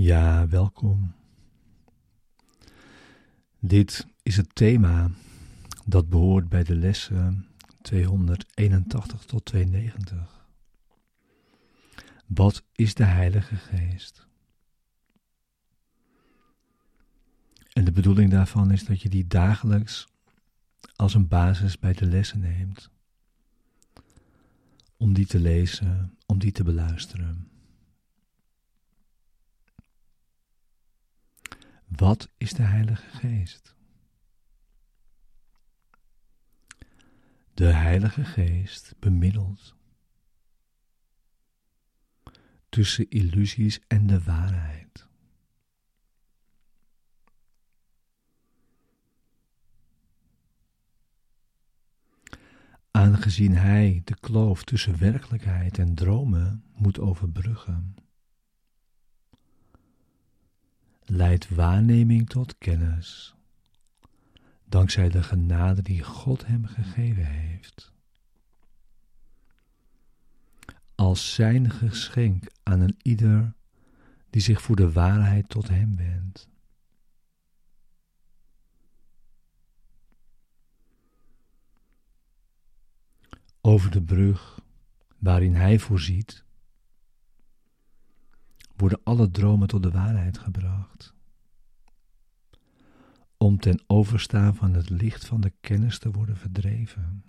Ja, welkom. Dit is het thema dat behoort bij de lessen 281 tot 290. Wat is de Heilige Geest? En de bedoeling daarvan is dat je die dagelijks als een basis bij de lessen neemt. Om die te lezen, om die te beluisteren. Wat is de Heilige Geest? De Heilige Geest bemiddelt tussen illusies en de waarheid. Aangezien Hij de kloof tussen werkelijkheid en dromen moet overbruggen leidt waarneming tot kennis, dankzij de genade die God hem gegeven heeft. Als zijn geschenk aan een ieder die zich voor de waarheid tot hem wendt. Over de brug waarin hij voorziet, worden alle dromen tot de waarheid gebracht. Om ten overstaan van het licht van de kennis te worden verdreven.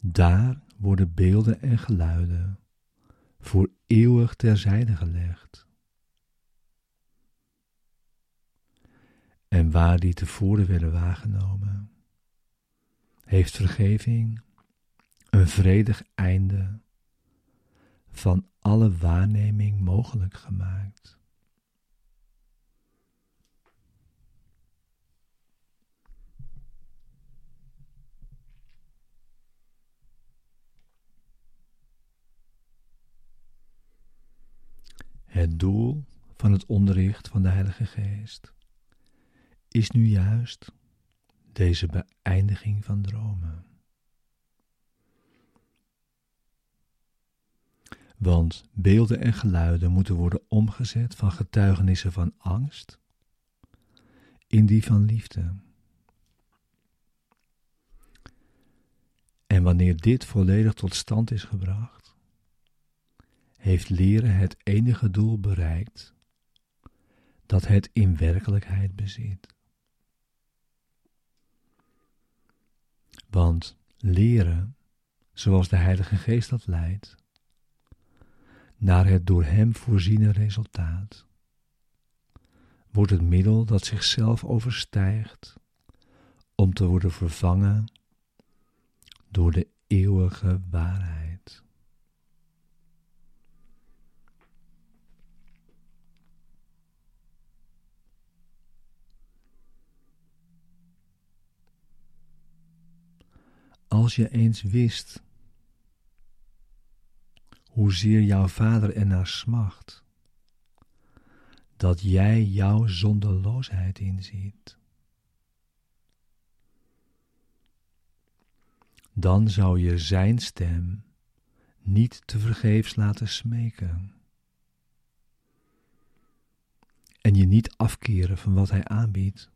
Daar worden beelden en geluiden voor eeuwig terzijde gelegd. En waar die tevoren werden waargenomen, heeft vergeving een vredig einde van alle waarneming mogelijk gemaakt. Het doel van het onderricht van de Heilige Geest is nu juist deze beëindiging van dromen. Want beelden en geluiden moeten worden omgezet van getuigenissen van angst in die van liefde. En wanneer dit volledig tot stand is gebracht, heeft leren het enige doel bereikt dat het in werkelijkheid bezit. Want leren, zoals de Heilige Geest dat leidt, naar het door Hem voorziene resultaat, wordt het middel dat zichzelf overstijgt om te worden vervangen door de eeuwige waarheid. Als je eens wist hoezeer jouw vader ernaar smacht, dat jij jouw zonderloosheid inziet. Dan zou je zijn stem niet te vergeefs laten smeken en je niet afkeren van wat hij aanbiedt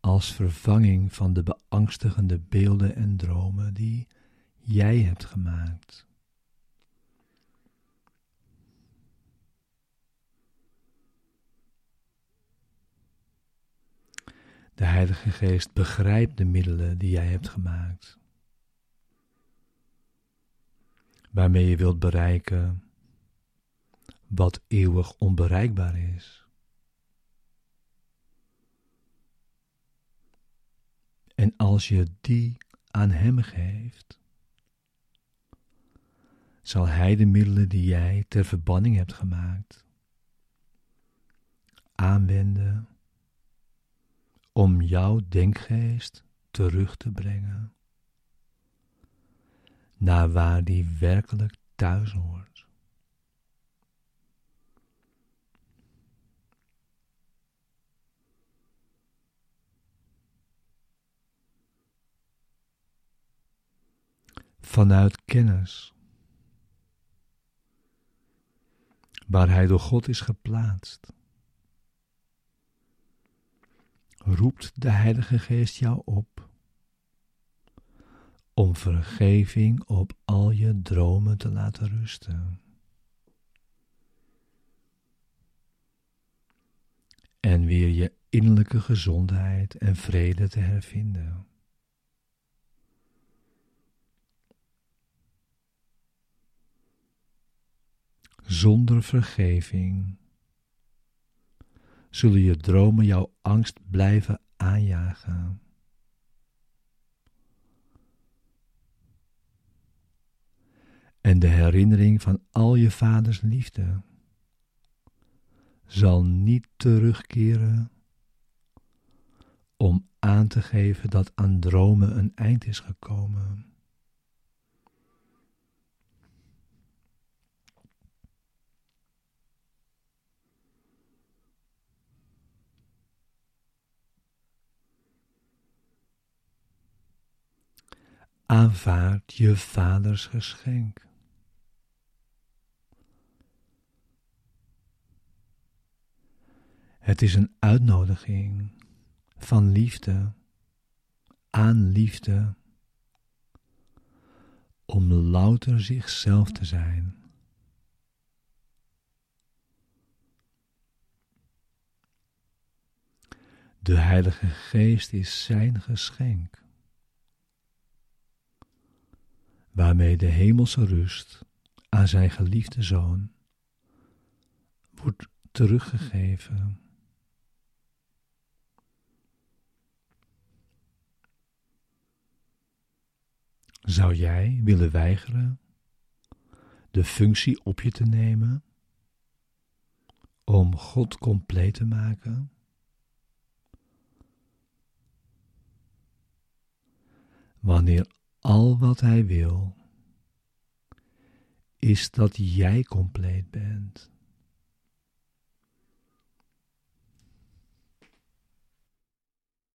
als vervanging van de beangstigende beelden en dromen die jij hebt gemaakt. De Heilige Geest begrijpt de middelen die jij hebt gemaakt, waarmee je wilt bereiken wat eeuwig onbereikbaar is. En als je die aan Hem geeft, zal Hij de middelen die jij ter verbanning hebt gemaakt aanwenden om jouw denkgeest terug te brengen naar waar die werkelijk thuis hoort. vanuit kennis, waar Hij door God is geplaatst, roept de Heilige Geest jou op om vergeving op al je dromen te laten rusten. En weer je innerlijke gezondheid en vrede te hervinden. Zonder vergeving zullen je dromen jouw angst blijven aanjagen. En de herinnering van al je vaders liefde zal niet terugkeren om aan te geven dat aan dromen een eind is gekomen. Aanvaard je vaders geschenk. Het is een uitnodiging van liefde aan liefde om louter zichzelf te zijn. De Heilige Geest is zijn geschenk, waarmee de hemelse rust aan zijn geliefde zoon wordt teruggegeven. Zou jij willen weigeren de functie op je te nemen om God compleet te maken? Wanneer al wat Hij wil is dat jij compleet bent.